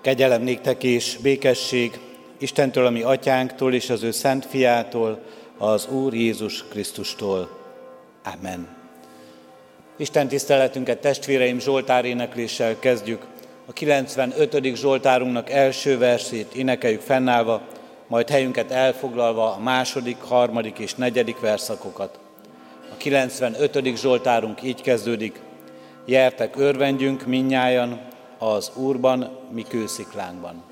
Kegyelem néktek és békesség Istentől, ami atyánktól és az ő szent fiától, az Úr Jézus Krisztustól. Amen. Isten tiszteletünket testvéreim Zsoltár énekléssel kezdjük. A 95. Zsoltárunknak első versét énekeljük fennállva, majd helyünket elfoglalva a második, harmadik és negyedik verszakokat. A 95. Zsoltárunk így kezdődik. Jertek örvendjünk minnyájan az Úrban, mi kősziklánkban.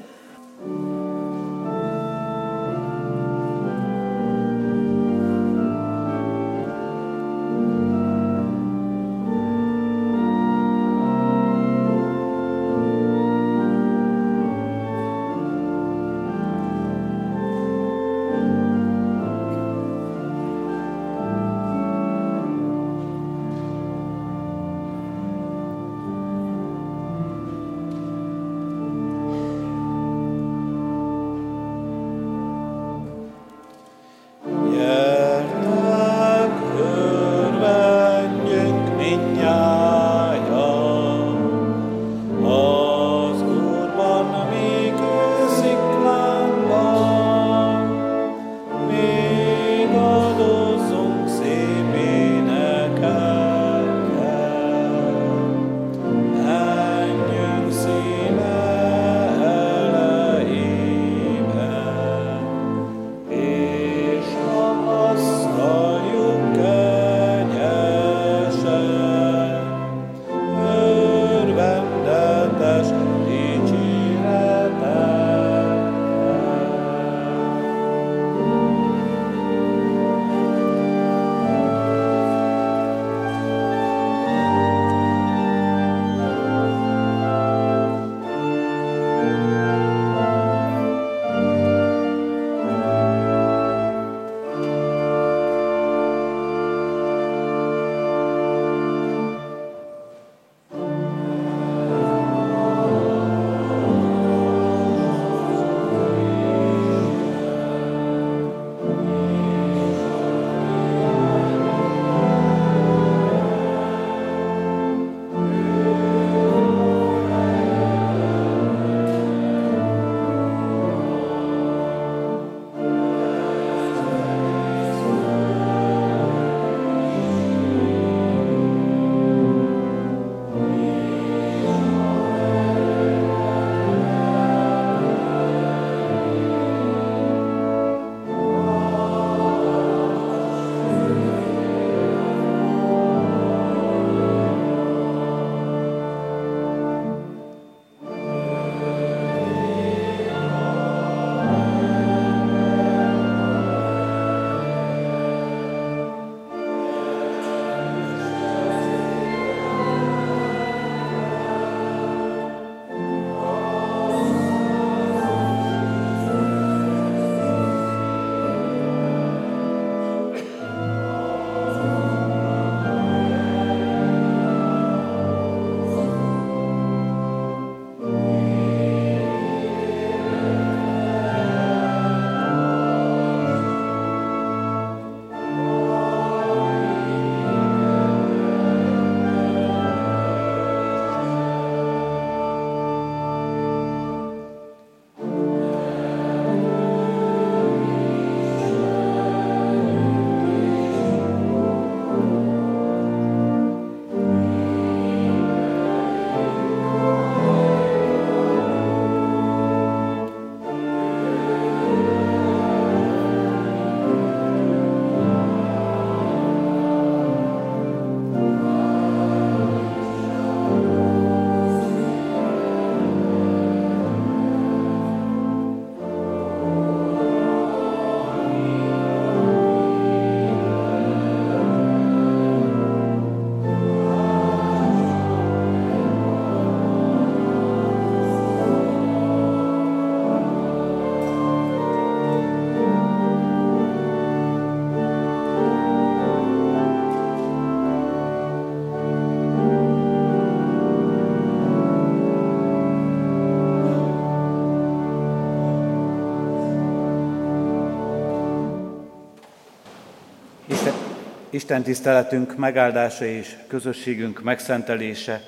Isten tiszteletünk megáldása és közösségünk megszentelése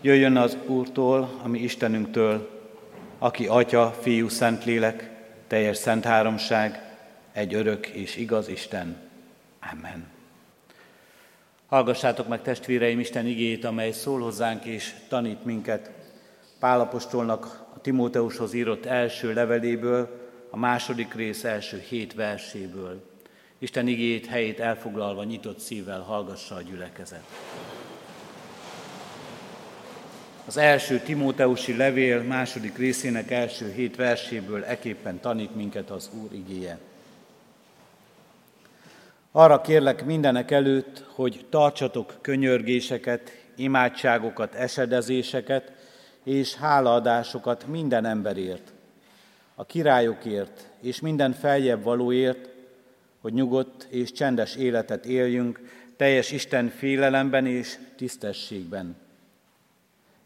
jöjjön az Úrtól, ami Istenünktől, aki Atya, Fiú, Szentlélek, teljes szent háromság, egy örök és igaz Isten. Amen. Hallgassátok meg testvéreim Isten igét, amely szól hozzánk és tanít minket. Pálapostolnak a Timóteushoz írott első leveléből, a második rész első hét verséből. Isten igét helyét elfoglalva nyitott szívvel hallgassa a gyülekezet. Az első Timóteusi levél második részének első hét verséből eképpen tanít minket az Úr igéje. Arra kérlek mindenek előtt, hogy tartsatok könyörgéseket, imádságokat, esedezéseket és hálaadásokat minden emberért, a királyokért és minden feljebb valóért, hogy nyugodt és csendes életet éljünk, teljes Isten félelemben és tisztességben.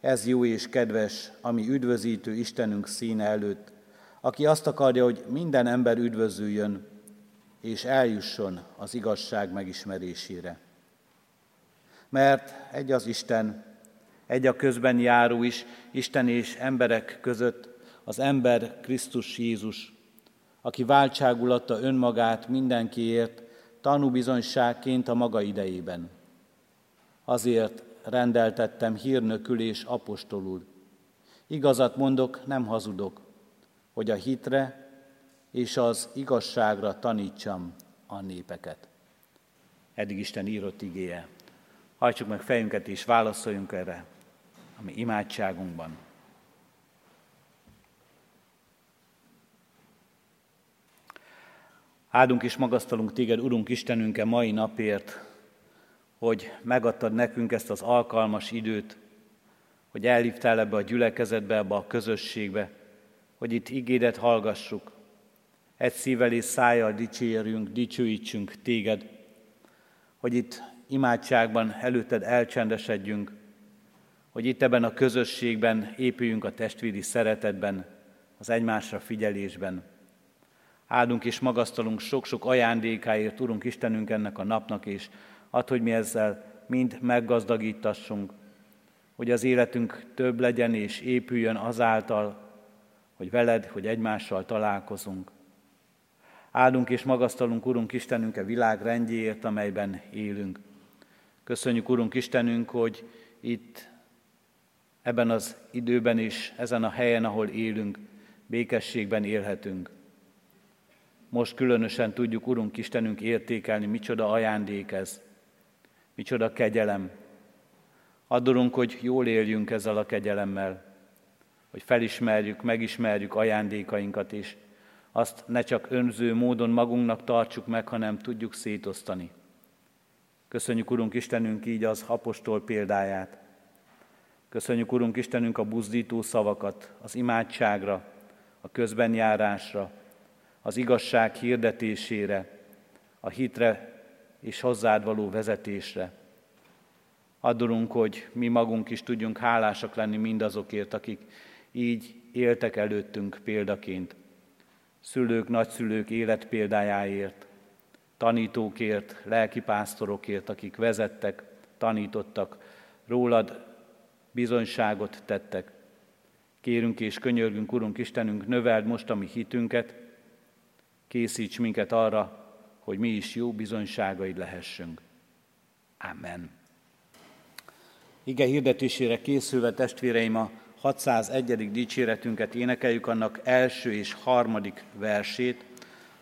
Ez jó és kedves, ami üdvözítő Istenünk színe előtt, aki azt akarja, hogy minden ember üdvözüljön, és eljusson az igazság megismerésére. Mert egy az Isten, egy a közben járó is, Isten és emberek között, az ember Krisztus Jézus, aki váltságulatta önmagát mindenkiért, tanúbizonyságként a maga idejében. Azért rendeltettem hírnökül és apostolul. Igazat mondok, nem hazudok, hogy a hitre és az igazságra tanítsam a népeket. Eddig Isten írott igéje. Hajtsuk meg fejünket és válaszoljunk erre, ami imádságunkban. Áldunk és magasztalunk téged, Urunk Istenünk, e mai napért, hogy megadtad nekünk ezt az alkalmas időt, hogy elhívtál ebbe a gyülekezetbe, ebbe a közösségbe, hogy itt igédet hallgassuk, egy szívvel és szájjal dicsérjünk, dicsőítsünk téged, hogy itt imádságban előtted elcsendesedjünk, hogy itt ebben a közösségben épüljünk a testvéri szeretetben, az egymásra figyelésben. Áldunk és magasztalunk sok-sok ajándékáért, Urunk Istenünk ennek a napnak, és add, hogy mi ezzel mind meggazdagítassunk, hogy az életünk több legyen és épüljön azáltal, hogy veled, hogy egymással találkozunk. Áldunk és magasztalunk, Urunk Istenünk, a világ rendjéért, amelyben élünk. Köszönjük, Urunk Istenünk, hogy itt ebben az időben is, ezen a helyen, ahol élünk, békességben élhetünk. Most különösen tudjuk, Urunk Istenünk, értékelni, micsoda ajándék ez, micsoda kegyelem. Adorunk, hogy jól éljünk ezzel a kegyelemmel, hogy felismerjük, megismerjük ajándékainkat is, azt ne csak önző módon magunknak tartsuk meg, hanem tudjuk szétosztani. Köszönjük, Urunk Istenünk, így az apostol példáját. Köszönjük, Urunk Istenünk, a buzdító szavakat, az imádságra, a közbenjárásra, az igazság hirdetésére, a hitre és hozzád való vezetésre. Adorunk, hogy mi magunk is tudjunk hálásak lenni mindazokért, akik így éltek előttünk példaként szülők, nagyszülők életpéldájáért, tanítókért, lelkipásztorokért, akik vezettek, tanítottak, rólad bizonyságot tettek. Kérünk és könyörgünk, Urunk Istenünk, növeld most a mi hitünket, készíts minket arra, hogy mi is jó bizonyságaid lehessünk. Amen. Ige hirdetésére készülve testvéreim a 601. dicséretünket énekeljük, annak első és harmadik versét.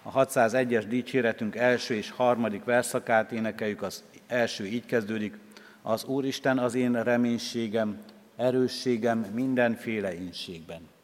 A 601-es dicséretünk első és harmadik verszakát énekeljük, az első így kezdődik. Az Úristen az én reménységem, erősségem mindenféle inségben.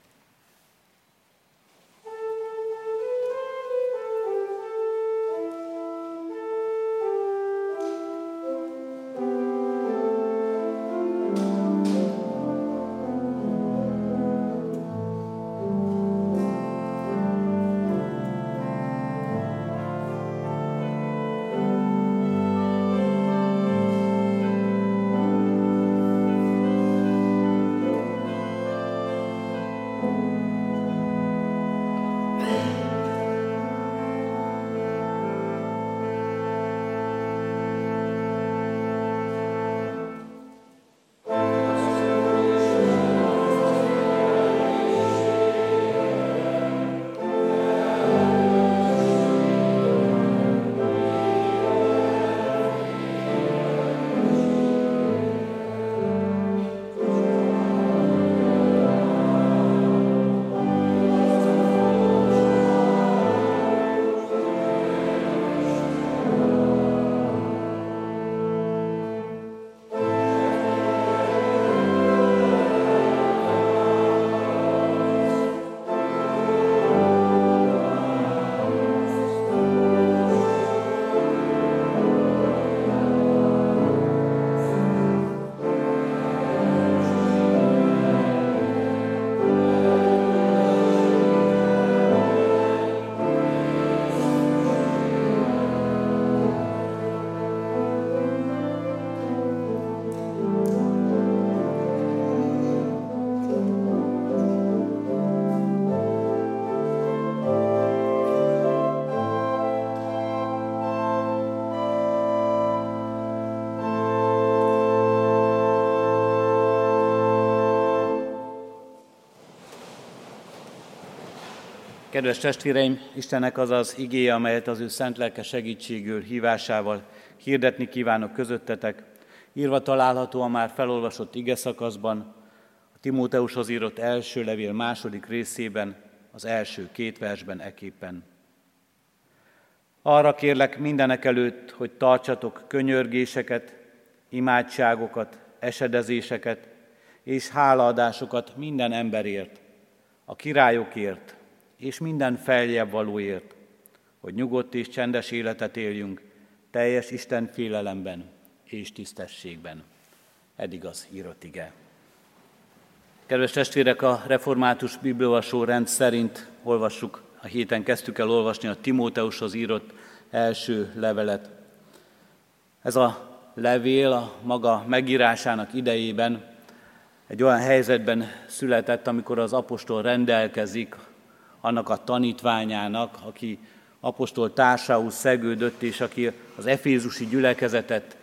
Kedves testvéreim, Istennek az az igéje, amelyet az ő szent lelke segítségül hívásával hirdetni kívánok közöttetek, írva található a már felolvasott ige szakaszban, a Timóteushoz írott első levél második részében, az első két versben eképpen. Arra kérlek mindenek előtt, hogy tartsatok könyörgéseket, imádságokat, esedezéseket és hálaadásokat minden emberért, a királyokért és minden feljebb valóért, hogy nyugodt és csendes életet éljünk, teljes Isten félelemben és tisztességben. Eddig az írott ige. Kedves testvérek, a református bibliolvasó rend szerint olvassuk, a héten kezdtük el olvasni a Timóteushoz írott első levelet. Ez a levél a maga megírásának idejében egy olyan helyzetben született, amikor az apostol rendelkezik annak a tanítványának, aki apostol társául szegődött, és aki az efézusi gyülekezetet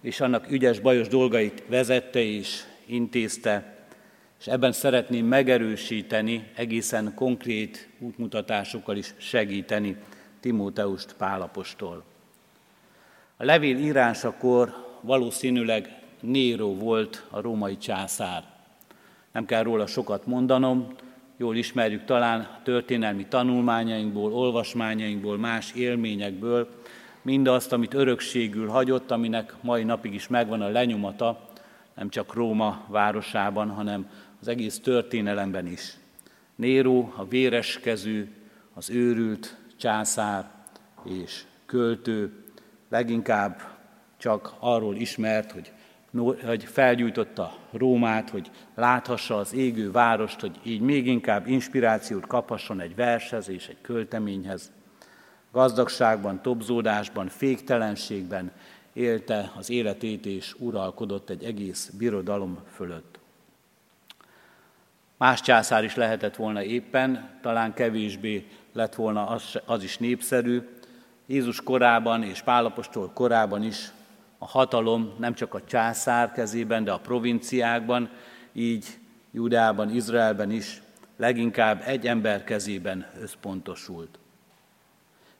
és annak ügyes, bajos dolgait vezette és intézte, és ebben szeretném megerősíteni, egészen konkrét útmutatásokkal is segíteni Timóteust Pálapostól. A levél írásakor valószínűleg Néró volt a római császár. Nem kell róla sokat mondanom, jól ismerjük talán történelmi tanulmányainkból, olvasmányainkból, más élményekből, mindazt, amit örökségül hagyott, aminek mai napig is megvan a lenyomata, nem csak Róma városában, hanem az egész történelemben is. Néró, a véres kezű, az őrült császár és költő, leginkább csak arról ismert, hogy hogy felgyújtotta Rómát, hogy láthassa az égő várost, hogy így még inkább inspirációt kaphasson egy vershez és egy költeményhez. Gazdagságban, tobzódásban, féktelenségben élte az életét és uralkodott egy egész birodalom fölött. Más császár is lehetett volna éppen, talán kevésbé lett volna az, az is népszerű. Jézus korában és Pálapostól korában is a hatalom nem csak a császár kezében, de a provinciákban, így Judában, Izraelben is leginkább egy ember kezében összpontosult.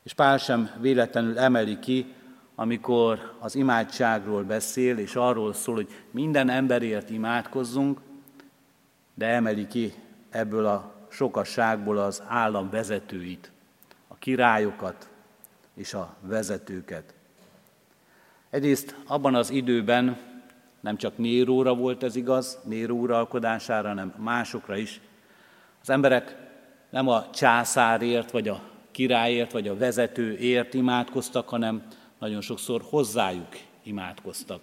És Pál sem véletlenül emeli ki, amikor az imádságról beszél, és arról szól, hogy minden emberért imádkozzunk, de emeli ki ebből a sokasságból az állam vezetőit, a királyokat és a vezetőket. Egyrészt abban az időben nem csak Néróra volt ez igaz, Néró uralkodására, hanem másokra is. Az emberek nem a császárért, vagy a királyért, vagy a vezetőért imádkoztak, hanem nagyon sokszor hozzájuk imádkoztak.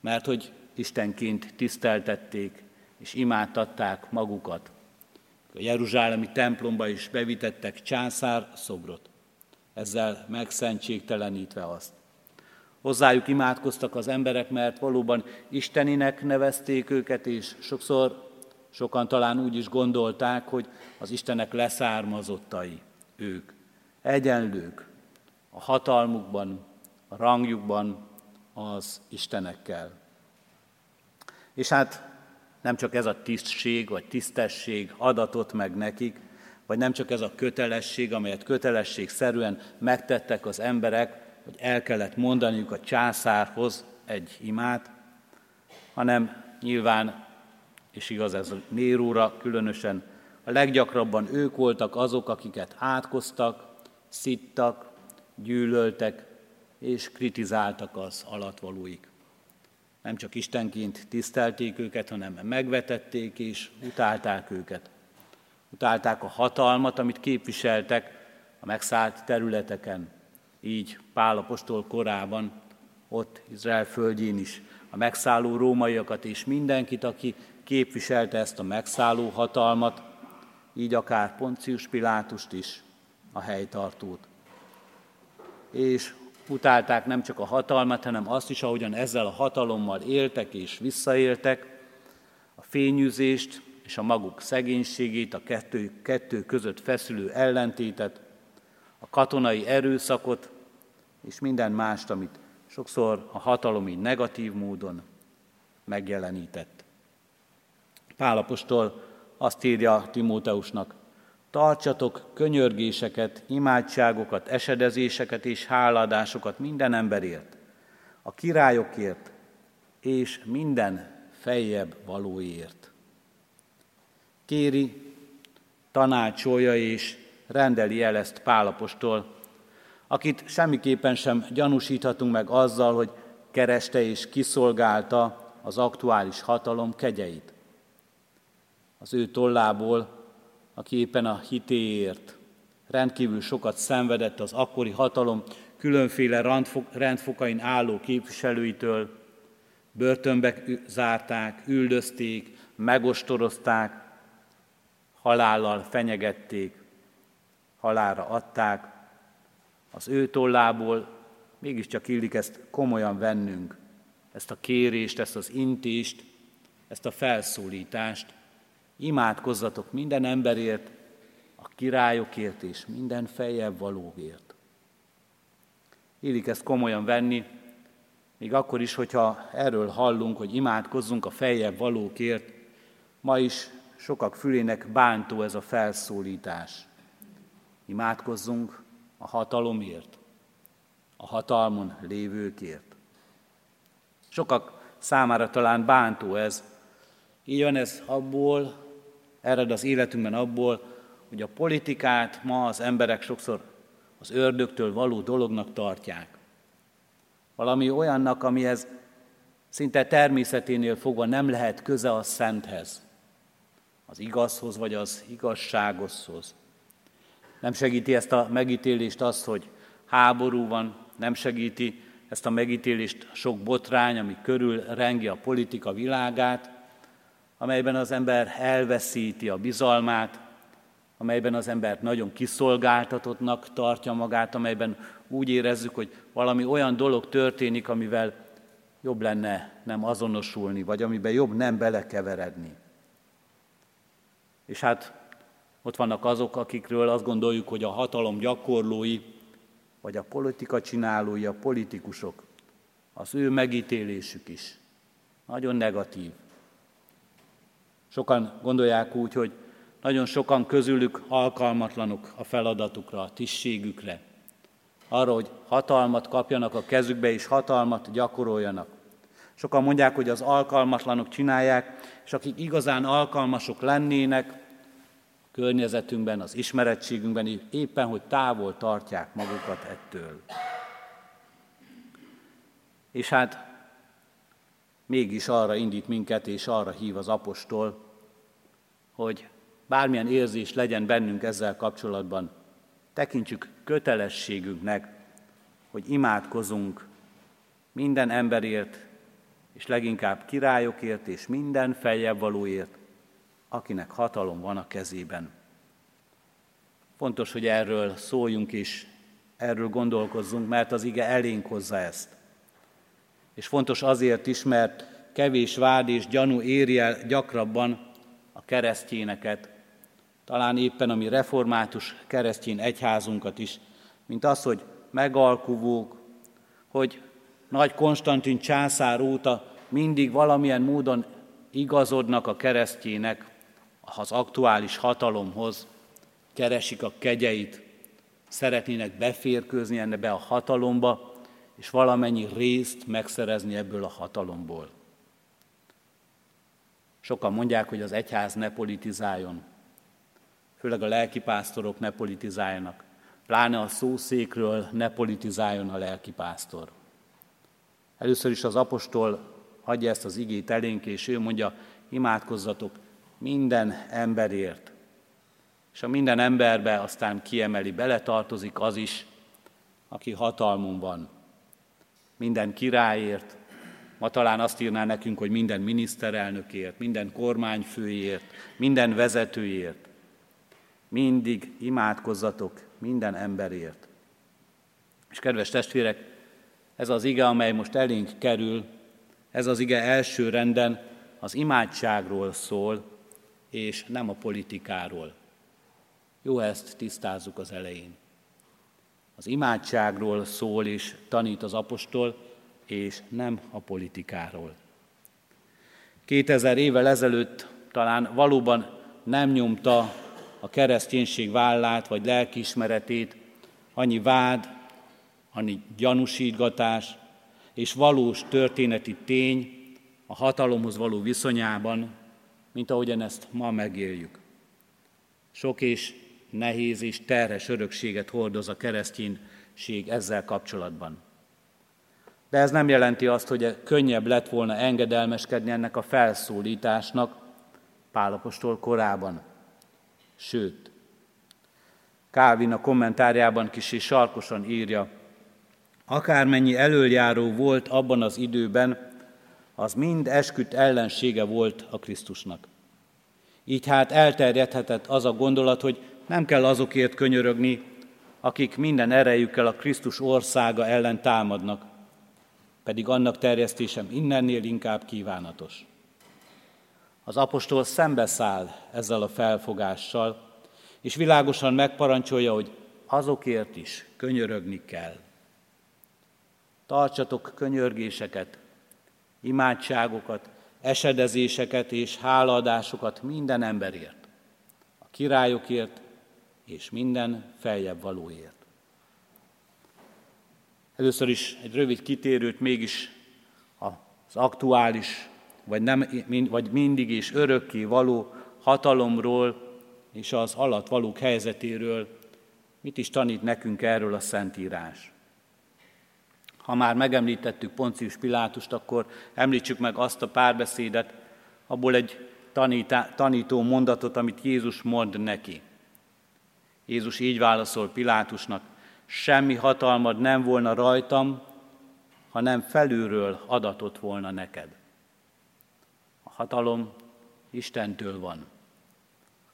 Mert hogy Istenként tiszteltették és imádtatták magukat. A Jeruzsálemi templomba is bevitettek császár szobrot, ezzel megszentségtelenítve azt. Hozzájuk imádkoztak az emberek, mert valóban Isteninek nevezték őket, és sokszor sokan talán úgy is gondolták, hogy az Istenek leszármazottai ők. Egyenlők a hatalmukban, a rangjukban az Istenekkel. És hát nem csak ez a tisztség vagy tisztesség adatott meg nekik, vagy nem csak ez a kötelesség, amelyet kötelességszerűen megtettek az emberek, hogy el kellett mondaniuk a császárhoz egy imát, hanem nyilván, és igaz ez Néróra különösen, a leggyakrabban ők voltak azok, akiket átkoztak, szittak, gyűlöltek és kritizáltak az alatvalóik. Nem csak Istenként tisztelték őket, hanem megvetették és utálták őket. Utálták a hatalmat, amit képviseltek a megszállt területeken, így Pál apostol korában, ott Izrael földjén is a megszálló rómaiakat és mindenkit, aki képviselte ezt a megszálló hatalmat, így akár Poncius Pilátust is, a helytartót. És utálták nem csak a hatalmat, hanem azt is, ahogyan ezzel a hatalommal éltek és visszaéltek, a fényűzést és a maguk szegénységét, a kettő, kettő között feszülő ellentétet, a katonai erőszakot, és minden mást, amit sokszor a hatalom így negatív módon megjelenített. Pálapostól azt írja Timóteusnak, tartsatok könyörgéseket, imádságokat, esedezéseket és háladásokat minden emberért, a királyokért és minden feljebb valóért. Kéri, tanácsolja és rendeli el ezt Pálapostól, akit semmiképpen sem gyanúsíthatunk meg azzal, hogy kereste és kiszolgálta az aktuális hatalom kegyeit. Az ő tollából, aki éppen a hitéért rendkívül sokat szenvedett az akkori hatalom különféle rendfokain álló képviselőitől, börtönbe zárták, üldözték, megostorozták, halállal fenyegették, halára adták, az ő tollából mégiscsak illik ezt komolyan vennünk, ezt a kérést, ezt az intést, ezt a felszólítást. Imádkozzatok minden emberért, a királyokért és minden fejjel valóért. Illik ezt komolyan venni, még akkor is, hogyha erről hallunk, hogy imádkozzunk a fejjel valókért, ma is sokak fülének bántó ez a felszólítás. Imádkozzunk a hatalomért, a hatalmon lévőkért. Sokak számára talán bántó ez. Így van ez abból, ered az életünkben abból, hogy a politikát ma az emberek sokszor az ördögtől való dolognak tartják. Valami olyannak, amihez szinte természeténél fogva nem lehet köze a szenthez, az igazhoz vagy az igazságoshoz. Nem segíti ezt a megítélést az, hogy háború van, nem segíti ezt a megítélést sok botrány, ami körül rengi a politika világát, amelyben az ember elveszíti a bizalmát, amelyben az ember nagyon kiszolgáltatottnak tartja magát, amelyben úgy érezzük, hogy valami olyan dolog történik, amivel jobb lenne nem azonosulni, vagy amiben jobb nem belekeveredni. És hát ott vannak azok, akikről azt gondoljuk, hogy a hatalom gyakorlói, vagy a politika csinálói, a politikusok, az ő megítélésük is nagyon negatív. Sokan gondolják úgy, hogy nagyon sokan közülük alkalmatlanok a feladatukra, a tisztségükre, arra, hogy hatalmat kapjanak a kezükbe és hatalmat gyakoroljanak. Sokan mondják, hogy az alkalmatlanok csinálják, és akik igazán alkalmasok lennének, környezetünkben, az ismerettségünkben éppen, hogy távol tartják magukat ettől. És hát mégis arra indít minket, és arra hív az apostol, hogy bármilyen érzés legyen bennünk ezzel kapcsolatban, tekintsük kötelességünknek, hogy imádkozunk minden emberért, és leginkább királyokért és minden feljebb valóért, akinek hatalom van a kezében. Fontos, hogy erről szóljunk is, erről gondolkozzunk, mert az ige elénk hozza ezt. És fontos azért is, mert kevés vád és gyanú éri el gyakrabban a keresztényeket, talán éppen a mi református keresztény egyházunkat is, mint az, hogy megalkuvók, hogy nagy Konstantin császár óta mindig valamilyen módon igazodnak a keresztjének az aktuális hatalomhoz, keresik a kegyeit, szeretnének beférkőzni enne a hatalomba, és valamennyi részt megszerezni ebből a hatalomból. Sokan mondják, hogy az egyház ne politizáljon, főleg a lelkipásztorok ne politizáljanak, pláne a szószékről ne politizáljon a lelkipásztor. Először is az apostol adja ezt az igét elénk, és ő mondja, imádkozzatok minden emberért. És a minden emberbe aztán kiemeli, beletartozik az is, aki hatalmon van. Minden királyért, ma talán azt írná nekünk, hogy minden miniszterelnökért, minden kormányfőért, minden vezetőért. Mindig imádkozzatok minden emberért. És kedves testvérek, ez az ige, amely most elénk kerül, ez az ige első renden az imádságról szól, és nem a politikáról. Jó, ezt tisztázzuk az elején. Az imádságról szól és tanít az apostol, és nem a politikáról. 2000 évvel ezelőtt talán valóban nem nyomta a kereszténység vállát vagy lelkiismeretét, annyi vád, annyi gyanúsítgatás és valós történeti tény a hatalomhoz való viszonyában, mint ahogyan ezt ma megéljük. Sok és nehéz és terhes örökséget hordoz a kereszténység ezzel kapcsolatban. De ez nem jelenti azt, hogy könnyebb lett volna engedelmeskedni ennek a felszólításnak Pálapostól korában. Sőt, Kávin a kommentárjában kicsi sarkosan írja, akármennyi előjáró volt abban az időben, az mind esküdt ellensége volt a Krisztusnak. Így hát elterjedhetett az a gondolat, hogy nem kell azokért könyörögni, akik minden erejükkel a Krisztus országa ellen támadnak, pedig annak terjesztésem innennél inkább kívánatos. Az apostol szembeszáll ezzel a felfogással, és világosan megparancsolja, hogy azokért is könyörögni kell. Tartsatok könyörgéseket, imádságokat, esedezéseket és hálaadásokat minden emberért, a királyokért és minden feljebb valóért. Először is egy rövid kitérőt mégis az aktuális, vagy, nem, vagy mindig és örökké való hatalomról és az alatt valók helyzetéről, mit is tanít nekünk erről a Szentírás. Ha már megemlítettük Poncius Pilátust, akkor említsük meg azt a párbeszédet, abból egy tanítá, tanító mondatot, amit Jézus mond neki. Jézus így válaszol Pilátusnak, semmi hatalmad nem volna rajtam, ha nem felülről adatott volna neked. A hatalom Istentől van.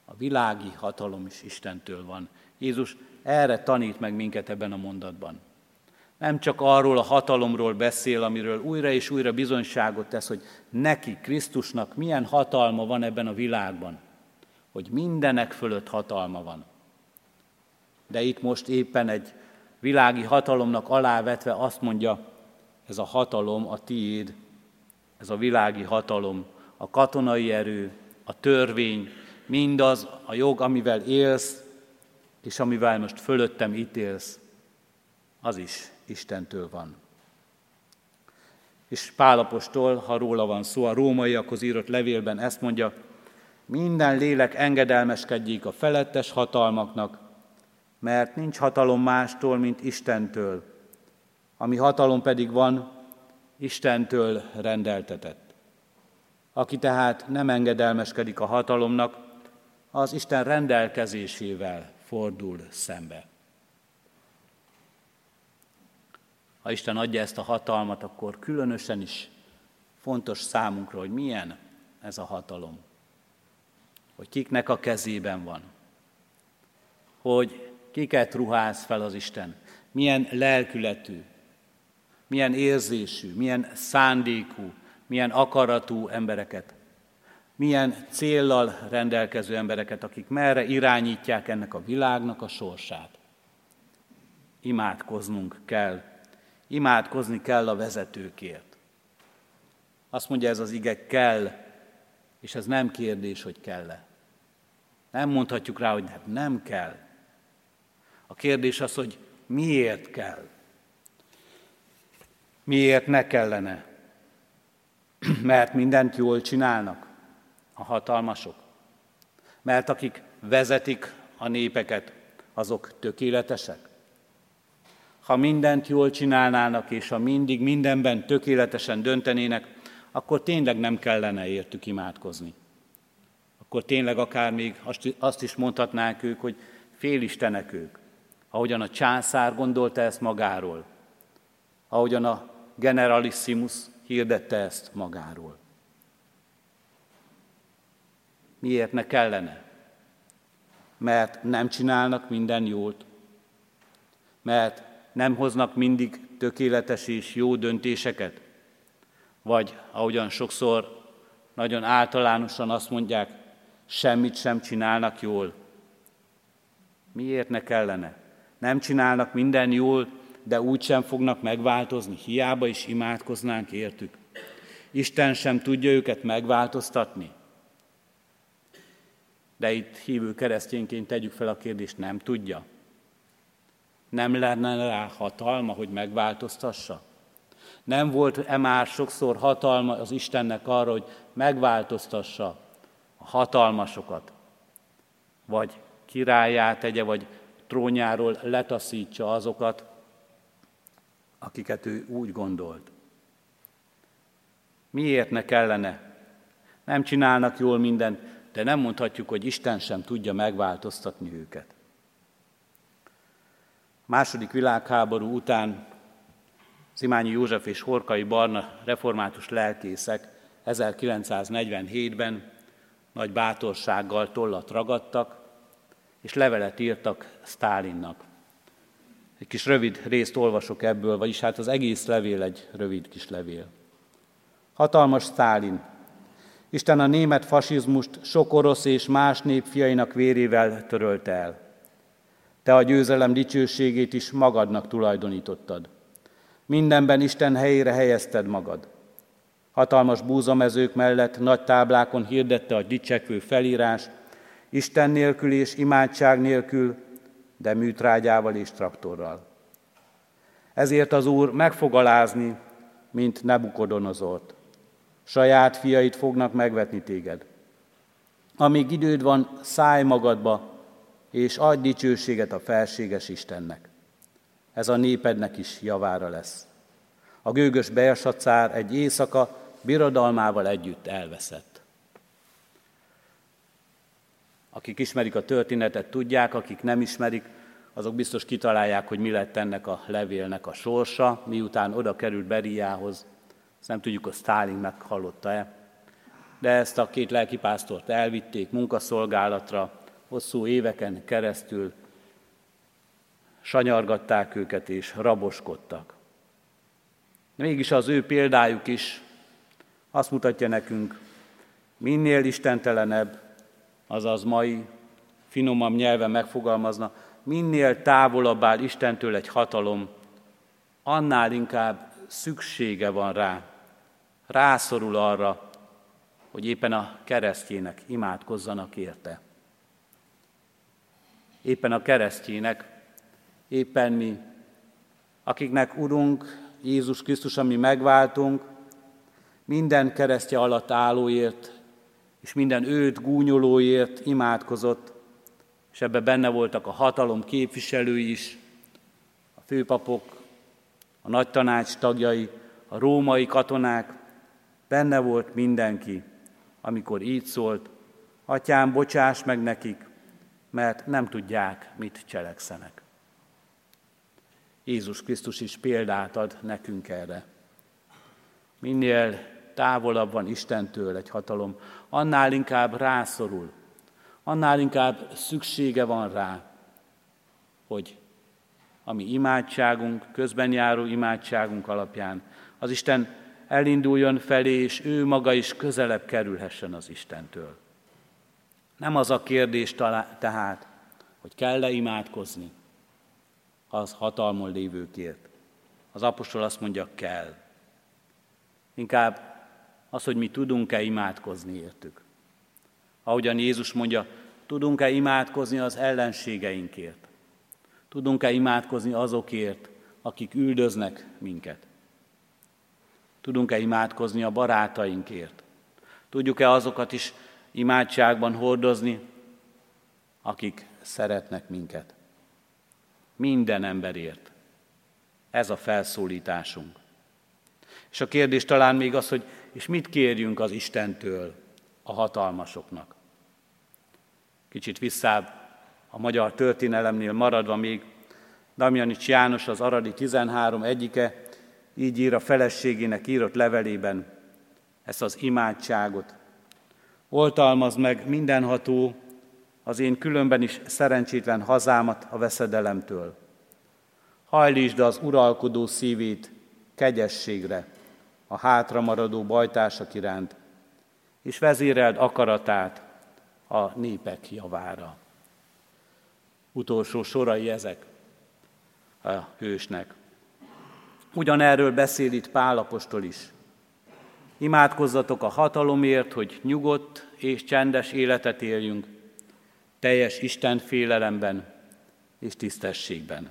A világi hatalom is Istentől van. Jézus erre tanít meg minket ebben a mondatban. Nem csak arról a hatalomról beszél, amiről újra és újra bizonyságot tesz, hogy neki, Krisztusnak milyen hatalma van ebben a világban, hogy mindenek fölött hatalma van. De itt most éppen egy világi hatalomnak alávetve azt mondja, ez a hatalom a tiéd, ez a világi hatalom, a katonai erő, a törvény, mindaz a jog, amivel élsz, és amivel most fölöttem ítélsz, az is Istentől van. És Pálapostól, ha róla van szó, a rómaiakhoz írott levélben ezt mondja, minden lélek engedelmeskedjék a felettes hatalmaknak, mert nincs hatalom mástól, mint Istentől, ami hatalom pedig van, Istentől rendeltetett. Aki tehát nem engedelmeskedik a hatalomnak, az Isten rendelkezésével fordul szembe. Ha Isten adja ezt a hatalmat, akkor különösen is fontos számunkra, hogy milyen ez a hatalom. Hogy kiknek a kezében van. Hogy kiket ruház fel az Isten. Milyen lelkületű, milyen érzésű, milyen szándékú, milyen akaratú embereket, milyen céllal rendelkező embereket, akik merre irányítják ennek a világnak a sorsát. Imádkoznunk kell Imádkozni kell a vezetőkért. Azt mondja ez az ige, kell, és ez nem kérdés, hogy kell-e. Nem mondhatjuk rá, hogy hát nem kell. A kérdés az, hogy miért kell. Miért ne kellene? Mert mindent jól csinálnak a hatalmasok. Mert akik vezetik a népeket, azok tökéletesek ha mindent jól csinálnának, és ha mindig mindenben tökéletesen döntenének, akkor tényleg nem kellene értük imádkozni. Akkor tényleg akár még azt is mondhatnánk ők, hogy félistenek ők, ahogyan a császár gondolta ezt magáról, ahogyan a generalissimus hirdette ezt magáról. Miért ne kellene? Mert nem csinálnak minden jót, mert nem hoznak mindig tökéletes és jó döntéseket? Vagy ahogyan sokszor nagyon általánosan azt mondják, semmit sem csinálnak jól. Miért ne kellene? Nem csinálnak minden jól, de úgy sem fognak megváltozni, hiába is imádkoznánk értük. Isten sem tudja őket megváltoztatni. De itt hívő keresztényként tegyük fel a kérdést, nem tudja. Nem lenne rá hatalma, hogy megváltoztassa? Nem volt-e már sokszor hatalma az Istennek arra, hogy megváltoztassa a hatalmasokat? Vagy királyát tegye, vagy trónjáról letaszítsa azokat, akiket ő úgy gondolt. Miért ne kellene? Nem csinálnak jól mindent, de nem mondhatjuk, hogy Isten sem tudja megváltoztatni őket. Második világháború után Szimányi József és Horkai Barna református lelkészek 1947-ben nagy bátorsággal tollat ragadtak, és levelet írtak Stálinnak. Egy kis rövid részt olvasok ebből, vagyis hát az egész levél egy rövid kis levél. Hatalmas Stálin, Isten a német fasizmust sok orosz és más nép fiainak vérével törölte el. Te a győzelem dicsőségét is magadnak tulajdonítottad. Mindenben Isten helyére helyezted magad. Hatalmas búzamezők mellett nagy táblákon hirdette a dicsekvő felírás, Isten nélkül és imádság nélkül, de műtrágyával és traktorral. Ezért az Úr meg fog alázni, mint Nebukodonozort. Saját fiait fognak megvetni téged. Amíg időd van, szállj magadba, és adj dicsőséget a felséges Istennek. Ez a népednek is javára lesz. A gőgös Bersacár egy éjszaka birodalmával együtt elveszett. Akik ismerik a történetet, tudják, akik nem ismerik, azok biztos kitalálják, hogy mi lett ennek a levélnek a sorsa, miután oda került Beriához. Ezt nem tudjuk, hogy Stalin meghallotta-e. De ezt a két lelkipásztort elvitték munkaszolgálatra, hosszú éveken keresztül sanyargatták őket és raboskodtak. Mégis az ő példájuk is azt mutatja nekünk, minél istentelenebb, azaz mai finomabb nyelven megfogalmazna, minél távolabb áll Istentől egy hatalom, annál inkább szüksége van rá, rászorul arra, hogy éppen a keresztjének imádkozzanak érte. Éppen a keresztjének, éppen mi, akiknek Urunk Jézus Krisztus, ami megváltunk, minden keresztje alatt állóért és minden őt gúnyolóért imádkozott, és ebbe benne voltak a hatalom képviselői is, a főpapok, a nagy tanács tagjai, a római katonák, benne volt mindenki, amikor így szólt, Atyám, bocsáss meg nekik, mert nem tudják, mit cselekszenek. Jézus Krisztus is példát ad nekünk erre. Minél távolabb van Istentől egy hatalom, annál inkább rászorul, annál inkább szüksége van rá, hogy a mi imádságunk, közben járó imádságunk alapján az Isten elinduljon felé, és ő maga is közelebb kerülhessen az Istentől. Nem az a kérdés tehát, hogy kell-e imádkozni az hatalmon lévőkért. Az apostol azt mondja, kell. Inkább az, hogy mi tudunk-e imádkozni értük. Ahogyan Jézus mondja, tudunk-e imádkozni az ellenségeinkért? Tudunk-e imádkozni azokért, akik üldöznek minket? Tudunk-e imádkozni a barátainkért? Tudjuk-e azokat is imádságban hordozni, akik szeretnek minket? Minden emberért. Ez a felszólításunk. És a kérdés talán még az, hogy és mit kérjünk az Istentől, a hatalmasoknak. Kicsit visszább a magyar történelemnél maradva még Damjanics János az Aradi 13 egyike így ír a feleségének írott levelében ezt az imádságot. Oltalmazd meg mindenható az én különben is szerencsétlen hazámat a veszedelemtől. Hajlítsd az uralkodó szívét kegyességre, a hátramaradó bajtársak iránt, és vezéreld akaratát a népek javára. Utolsó sorai ezek a hősnek. Ugyanerről beszél itt Pálapostól is. Imádkozzatok a hatalomért, hogy nyugodt és csendes életet éljünk, teljes Isten félelemben és tisztességben.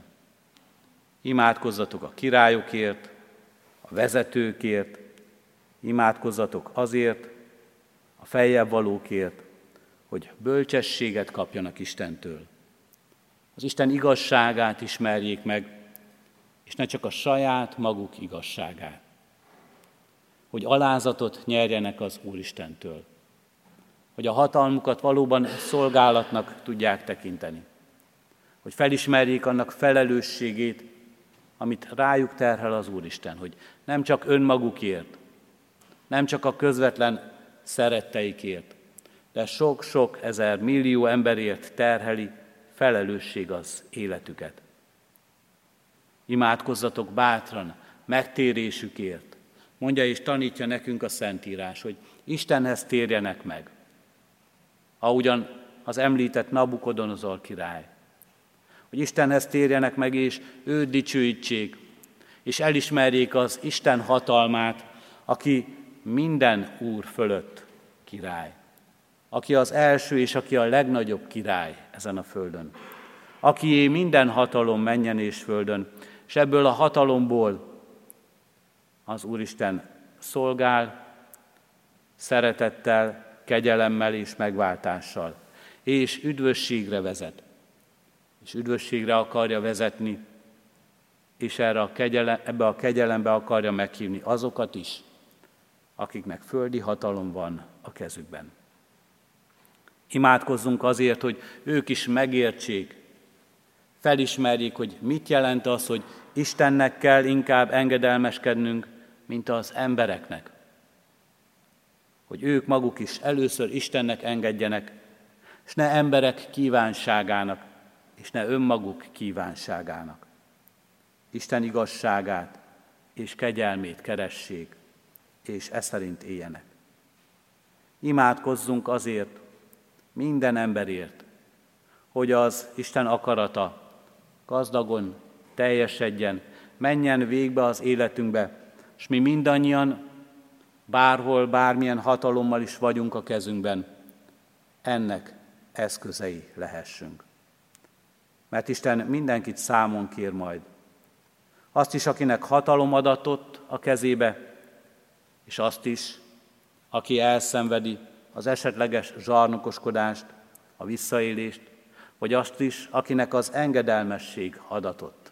Imádkozzatok a királyokért, a vezetőkért, imádkozzatok azért, a feljebb valókért, hogy bölcsességet kapjanak Istentől. Az Isten igazságát ismerjék meg, és ne csak a saját maguk igazságát. Hogy alázatot nyerjenek az Úristentől. Hogy a hatalmukat valóban szolgálatnak tudják tekinteni. Hogy felismerjék annak felelősségét, amit rájuk terhel az Úristen, hogy nem csak önmagukért, nem csak a közvetlen szeretteikért, de sok-sok ezer millió emberért terheli felelősség az életüket. Imádkozzatok bátran, megtérésükért. Mondja és tanítja nekünk a Szentírás, hogy Istenhez térjenek meg. Ahogyan az említett Nabukodonozor király. Hogy Istenhez térjenek meg, és őt dicsőítsék, és elismerjék az Isten hatalmát, aki minden úr fölött király. Aki az első és aki a legnagyobb király ezen a földön. Akié minden hatalom menjen és földön, és ebből a hatalomból az Úristen szolgál, szeretettel, kegyelemmel és megváltással, és üdvösségre vezet. És üdvösségre akarja vezetni, és erre a kegyelem, ebbe a kegyelembe akarja meghívni azokat is, akiknek földi hatalom van a kezükben. Imádkozzunk azért, hogy ők is megértsék, felismerjék, hogy mit jelent az, hogy Istennek kell inkább engedelmeskednünk, mint az embereknek. Hogy ők maguk is először Istennek engedjenek, és ne emberek kívánságának, és ne önmaguk kívánságának. Isten igazságát és kegyelmét keressék, és e szerint éljenek. Imádkozzunk azért, minden emberért, hogy az Isten akarata gazdagon teljesedjen, menjen végbe az életünkbe, és mi mindannyian, bárhol, bármilyen hatalommal is vagyunk a kezünkben, ennek eszközei lehessünk. Mert Isten mindenkit számon kér majd. Azt is, akinek hatalom adatott a kezébe, és azt is, aki elszenvedi az esetleges zsarnokoskodást, a visszaélést, vagy azt is, akinek az engedelmesség adatott.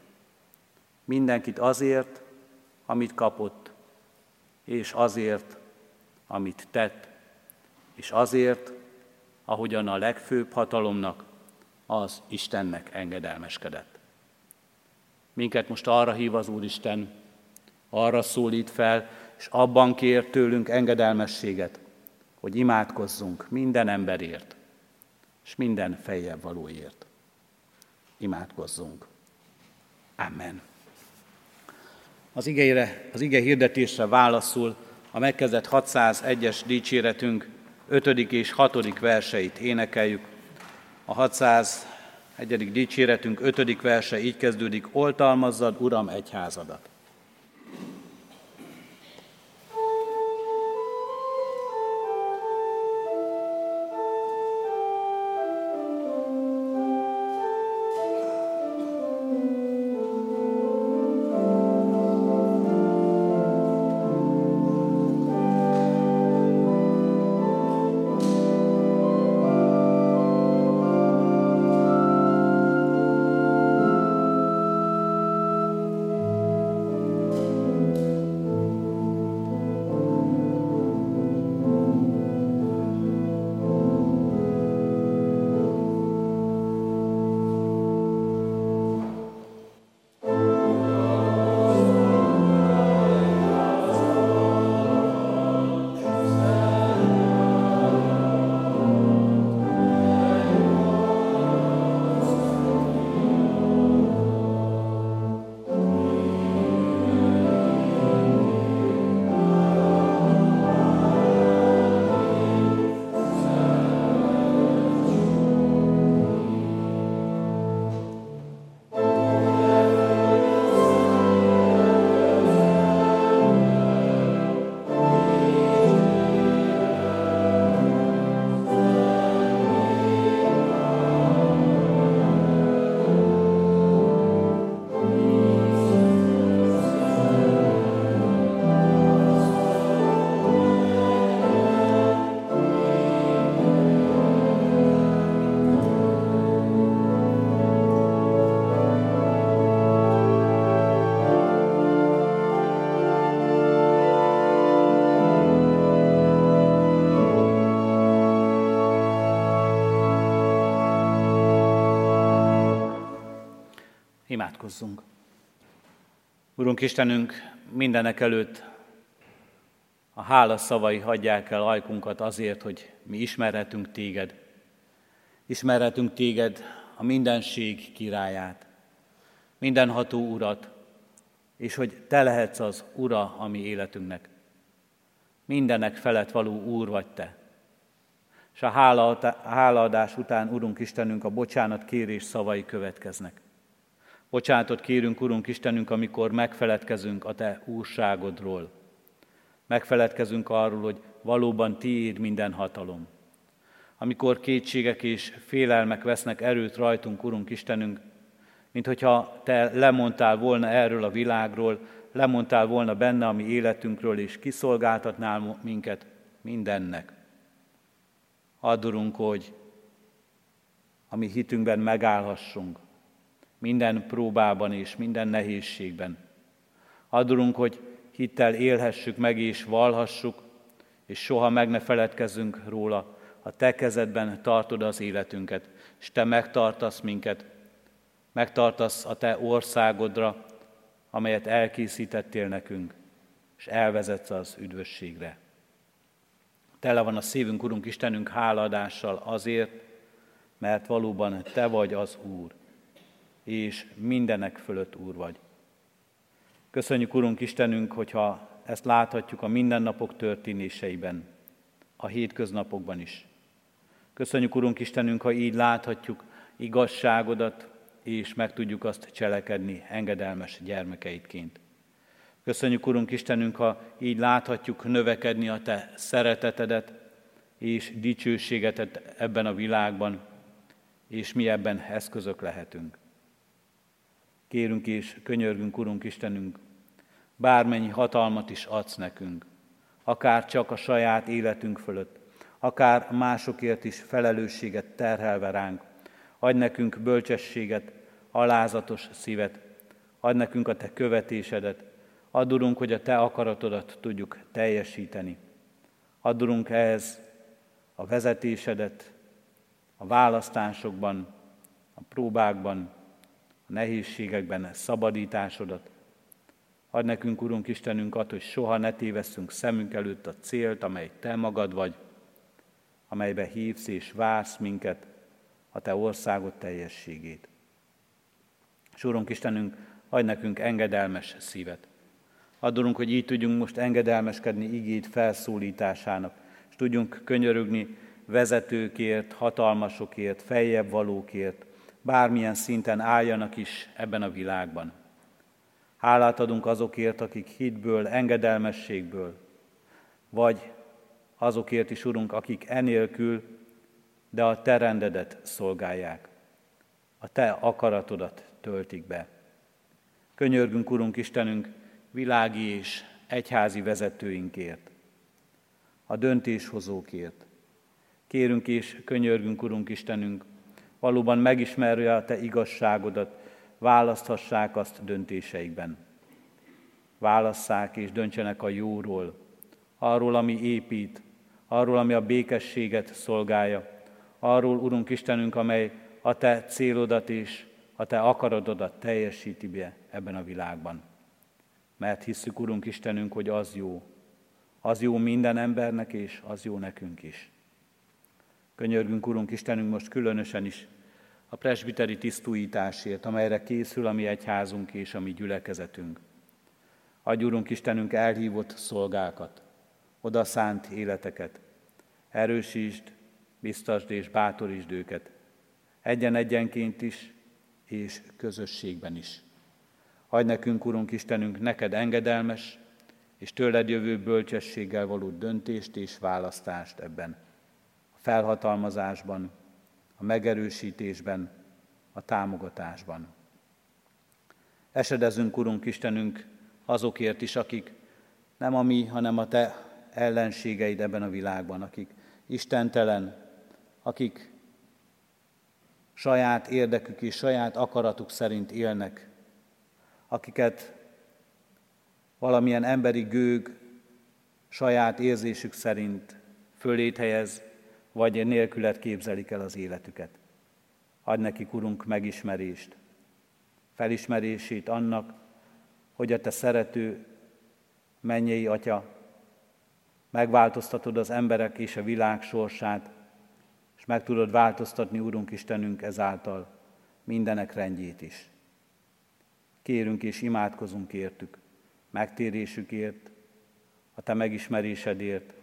Mindenkit azért, amit kapott, és azért, amit tett, és azért, ahogyan a legfőbb hatalomnak, az Istennek engedelmeskedett. Minket most arra hív az Úristen, arra szólít fel, és abban kér tőlünk engedelmességet, hogy imádkozzunk minden emberért, és minden fejjel valóért. Imádkozzunk. Amen. Az igére, az ige hirdetésre válaszul a megkezdett 601-es dicséretünk 5. és 6. verseit énekeljük. A 601. dicséretünk 5. verse így kezdődik, oltalmazzad, Uram, egyházadat. Imádkozzunk! Urunk Istenünk, mindenek előtt a hála szavai hagyják el ajkunkat azért, hogy mi ismerhetünk téged. Ismerhetünk téged, a mindenség királyát, mindenható urat, és hogy te lehetsz az ura a mi életünknek. Mindenek felett való úr vagy te. És a hálaadás után, Urunk Istenünk, a bocsánat kérés szavai következnek. Bocsánatot kérünk, Urunk Istenünk, amikor megfeledkezünk a Te úrságodról. Megfeledkezünk arról, hogy valóban Tiéd minden hatalom. Amikor kétségek és félelmek vesznek erőt rajtunk, Urunk Istenünk, mint hogyha Te lemondtál volna erről a világról, lemondtál volna benne a mi életünkről, és kiszolgáltatnál minket mindennek. Addurunk, hogy a mi hitünkben megállhassunk, minden próbában és minden nehézségben. Adulunk, hogy hittel élhessük meg és valhassuk, és soha meg ne feledkezzünk róla. A Te kezedben tartod az életünket, és Te megtartasz minket, megtartasz a Te országodra, amelyet elkészítettél nekünk, és elvezetsz az üdvösségre. Tele van a szívünk, Urunk Istenünk, háladással azért, mert valóban Te vagy az Úr és mindenek fölött Úr vagy. Köszönjük, Urunk Istenünk, hogyha ezt láthatjuk a mindennapok történéseiben, a hétköznapokban is. Köszönjük, Urunk Istenünk, ha így láthatjuk igazságodat, és meg tudjuk azt cselekedni engedelmes gyermekeidként. Köszönjük, Urunk Istenünk, ha így láthatjuk növekedni a Te szeretetedet és dicsőségetet ebben a világban, és mi ebben eszközök lehetünk. Kérünk és könyörgünk, Urunk Istenünk, bármennyi hatalmat is adsz nekünk, akár csak a saját életünk fölött, akár másokért is felelősséget terhelve ránk. Adj nekünk bölcsességet, alázatos szívet, adj nekünk a Te követésedet, add hogy a Te akaratodat tudjuk teljesíteni. Add ehhez a vezetésedet, a választásokban, a próbákban, a nehézségekben szabadításodat. Add nekünk, Urunk Istenünk, att, hogy soha ne tévesszünk szemünk előtt a célt, amely Te magad vagy, amelybe hívsz és vársz minket, a Te országod teljességét. És Urunk Istenünk, adj nekünk engedelmes szívet. Adorunk, hogy így tudjunk most engedelmeskedni igét felszólításának, és tudjunk könyörögni vezetőkért, hatalmasokért, feljebb valókért, bármilyen szinten álljanak is ebben a világban. Hálát adunk azokért, akik hitből, engedelmességből, vagy azokért is, Urunk, akik enélkül, de a Te rendedet szolgálják, a Te akaratodat töltik be. Könyörgünk, Urunk Istenünk, világi és egyházi vezetőinkért, a döntéshozókért. Kérünk és könyörgünk, Urunk Istenünk, valóban megismerje a Te igazságodat, választhassák azt döntéseikben. Válasszák és döntsenek a jóról, arról, ami épít, arról, ami a békességet szolgálja, arról, Urunk Istenünk, amely a Te célodat és a Te akaratodat teljesíti be ebben a világban. Mert hisszük, Urunk Istenünk, hogy az jó. Az jó minden embernek, és az jó nekünk is. Könyörgünk, Urunk Istenünk, most különösen is a presbiteri tisztújításért, amelyre készül a mi egyházunk és a mi gyülekezetünk. Adj, Urunk Istenünk, elhívott szolgákat, odaszánt életeket, erősítsd, biztasd és bátorítsd őket, egyen-egyenként is, és közösségben is. Adj nekünk, Urunk Istenünk, neked engedelmes és tőled jövő bölcsességgel való döntést és választást ebben felhatalmazásban, a megerősítésben, a támogatásban. Esedezünk, Urunk Istenünk, azokért is, akik nem a mi, hanem a Te ellenségeid ebben a világban, akik istentelen, akik saját érdekük és saját akaratuk szerint élnek, akiket valamilyen emberi gőg saját érzésük szerint fölét helyez, vagy nélkület képzelik el az életüket. Adj nekik, Urunk, megismerést. felismerését annak, hogy a te szerető mennyei Atya, megváltoztatod az emberek és a világ sorsát, és meg tudod változtatni, Úrunk Istenünk, ezáltal mindenek rendjét is. Kérünk és imádkozunk értük, megtérésükért, a Te megismerésedért,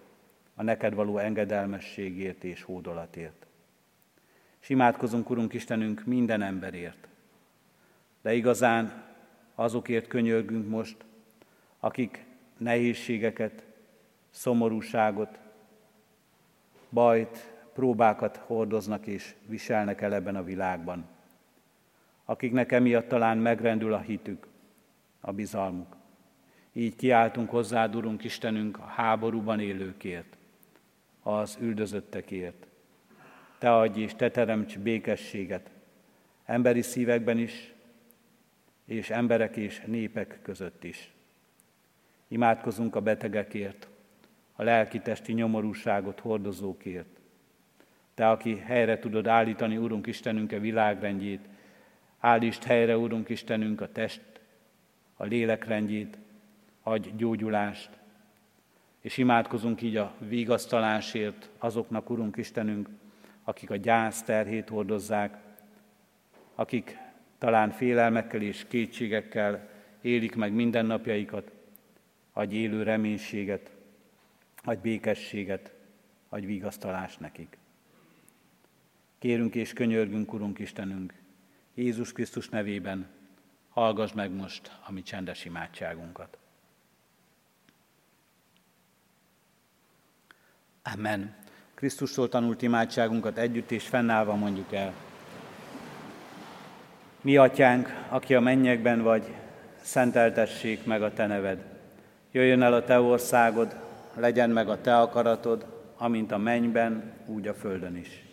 a neked való engedelmességért és hódolatért. És imádkozunk, Urunk Istenünk, minden emberért. De igazán azokért könyörgünk most, akik nehézségeket, szomorúságot, bajt, próbákat hordoznak és viselnek el ebben a világban. Akiknek emiatt talán megrendül a hitük, a bizalmuk. Így kiáltunk hozzád, Urunk Istenünk, a háborúban élőkért, az üldözöttekért. Te adj és Te teremts békességet emberi szívekben is, és emberek és népek között is. Imádkozunk a betegekért, a lelki-testi nyomorúságot hordozókért. Te, aki helyre tudod állítani, Urunk Istenünk, a világrendjét, állítsd helyre, Urunk Istenünk, a test, a lélekrendjét, adj gyógyulást, és imádkozunk így a vigasztalásért azoknak, Urunk Istenünk, akik a gyász terhét hordozzák, akik talán félelmekkel és kétségekkel élik meg mindennapjaikat, adj élő reménységet, adj békességet, adj vigasztalást nekik. Kérünk és könyörgünk, Urunk Istenünk, Jézus Krisztus nevében, hallgass meg most a mi csendes imádságunkat. Amen. Krisztustól tanult imádságunkat együtt és fennállva mondjuk el. Mi atyánk, aki a mennyekben vagy, szenteltessék meg a te neved. Jöjjön el a te országod, legyen meg a te akaratod, amint a mennyben, úgy a földön is.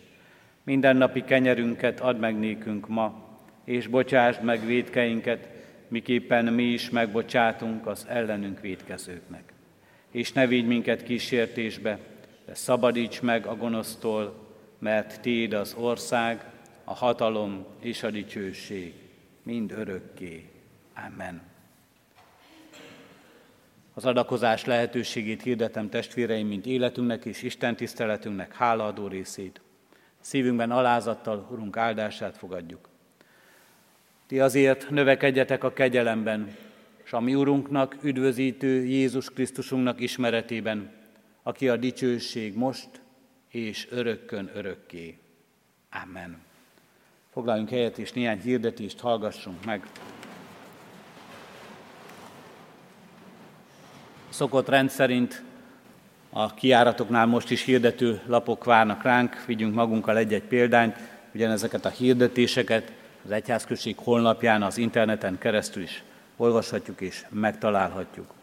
Minden napi kenyerünket add meg nékünk ma, és bocsásd meg védkeinket, miképpen mi is megbocsátunk az ellenünk védkezőknek. És ne vigy minket kísértésbe, de szabadíts meg a gonosztól, mert Téd az ország, a hatalom és a dicsőség mind örökké. Amen. Az adakozás lehetőségét hirdetem testvéreim, mint életünknek és Isten tiszteletünknek hálaadó részét. Szívünkben alázattal Urunk áldását fogadjuk. Ti azért növekedjetek a kegyelemben, és a mi Urunknak, üdvözítő Jézus Krisztusunknak ismeretében, aki a dicsőség most és örökkön örökké. Amen. Foglaljunk helyet, és néhány hirdetést hallgassunk meg. Szokott rendszerint a kiáratoknál most is hirdető lapok várnak ránk, vigyünk magunkkal egy-egy példányt, ugyanezeket a hirdetéseket az Egyházközség honlapján, az interneten keresztül is olvashatjuk és megtalálhatjuk.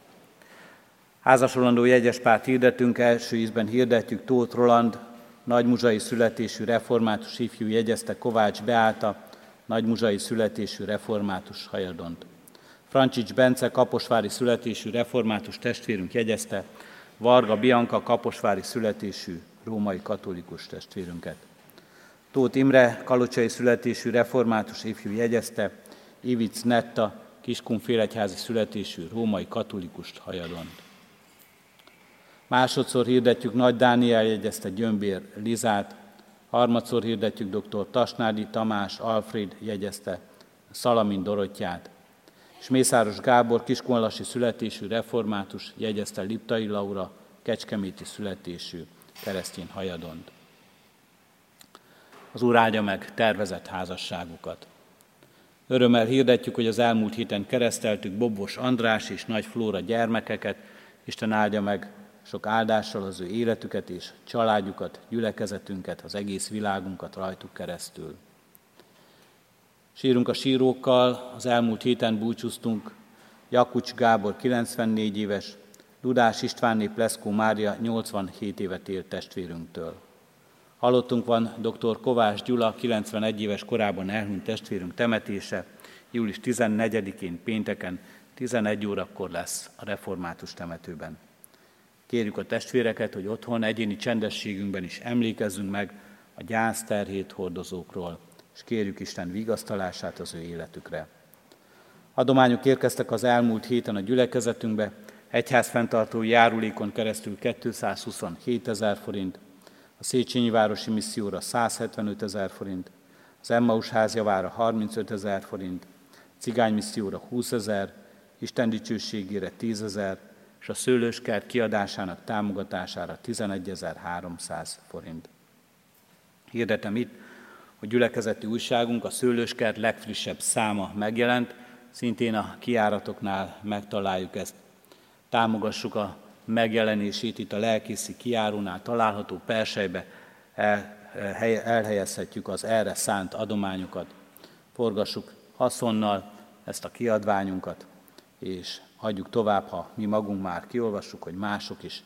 Házasolandó jegyespárt hirdetünk, első ízben hirdetjük Tóth Roland, nagymuzsai születésű református ifjú jegyezte Kovács Beáta, nagymuzsai születésű református hajadont. Francsics Bence, kaposvári születésű református testvérünk jegyezte Varga Bianca, kaposvári születésű római katolikus testvérünket. Tóth Imre, kalocsai születésű református ifjú jegyezte Ivic Netta, Kiskunfélegyházi születésű római katolikus hajadont. Másodszor hirdetjük Nagy Dániel jegyezte Gyömbér Lizát, harmadszor hirdetjük dr. Tasnádi Tamás Alfred jegyezte Szalamin Dorottyát, és Mészáros Gábor kiskonlasi születésű református jegyezte Liptai Laura kecskeméti születésű keresztény hajadont. Az Úr áldja meg tervezett házasságukat. Örömmel hirdetjük, hogy az elmúlt héten kereszteltük Bobos András és Nagy Flóra gyermekeket, Isten áldja meg sok áldással az ő életüket és családjukat, gyülekezetünket, az egész világunkat rajtuk keresztül. Sírunk a sírókkal, az elmúlt héten búcsúztunk Jakucs Gábor 94 éves, Dudás Istvánné Pleszkó Mária 87 évet élt testvérünktől. Halottunk van dr. Kovács Gyula, 91 éves korában elhunyt testvérünk temetése, július 14-én pénteken 11 órakor lesz a református temetőben. Kérjük a testvéreket, hogy otthon egyéni csendességünkben is emlékezzünk meg a gyászterhét hordozókról, és kérjük Isten vigasztalását az ő életükre. Adományok érkeztek az elmúlt héten a gyülekezetünkbe, egyházfenntartó járulékon keresztül 227 ezer forint, a Széchenyi Városi Misszióra 175 ezer forint, az Emmaus házjavára 35 ezer forint, Cigány Misszióra 20 ezer, Isten dicsőségére 10 ezer, és a szőlőskert kiadásának támogatására 11.300 forint. Hirdetem itt, hogy gyülekezeti újságunk, a Szőlőskert legfrissebb száma megjelent, szintén a kiáratoknál megtaláljuk ezt. Támogassuk a megjelenését itt a lelkészi kiárónál található persejbe, el, elhelyezhetjük az erre szánt adományokat. Forgassuk haszonnal ezt a kiadványunkat, és adjuk tovább, ha mi magunk már kiolvassuk, hogy mások is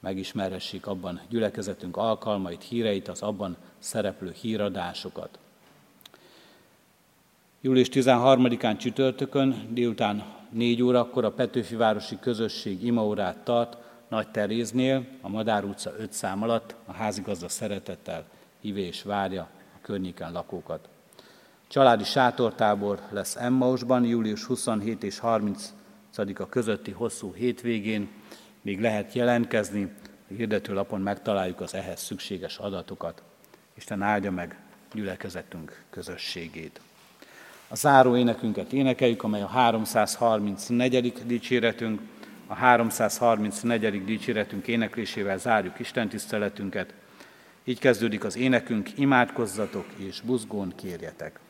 megismerhessék abban gyülekezetünk alkalmait, híreit, az abban szereplő híradásokat. Július 13-án csütörtökön délután 4 órakor a Petőfi Városi Közösség imaórát tart Nagy Teréznél, a Madár utca 5 szám alatt, a házigazda szeretettel hívé és várja a környéken lakókat. Családi sátortábor lesz Emmausban július 27 és 30 a közötti hosszú hétvégén még lehet jelentkezni, a hirdetőlapon megtaláljuk az ehhez szükséges adatokat. Isten áldja meg gyülekezetünk közösségét. A záró énekünket énekeljük, amely a 334. dicséretünk, a 334. dicséretünk éneklésével zárjuk Isten tiszteletünket. Így kezdődik az énekünk, imádkozzatok és buzgón kérjetek.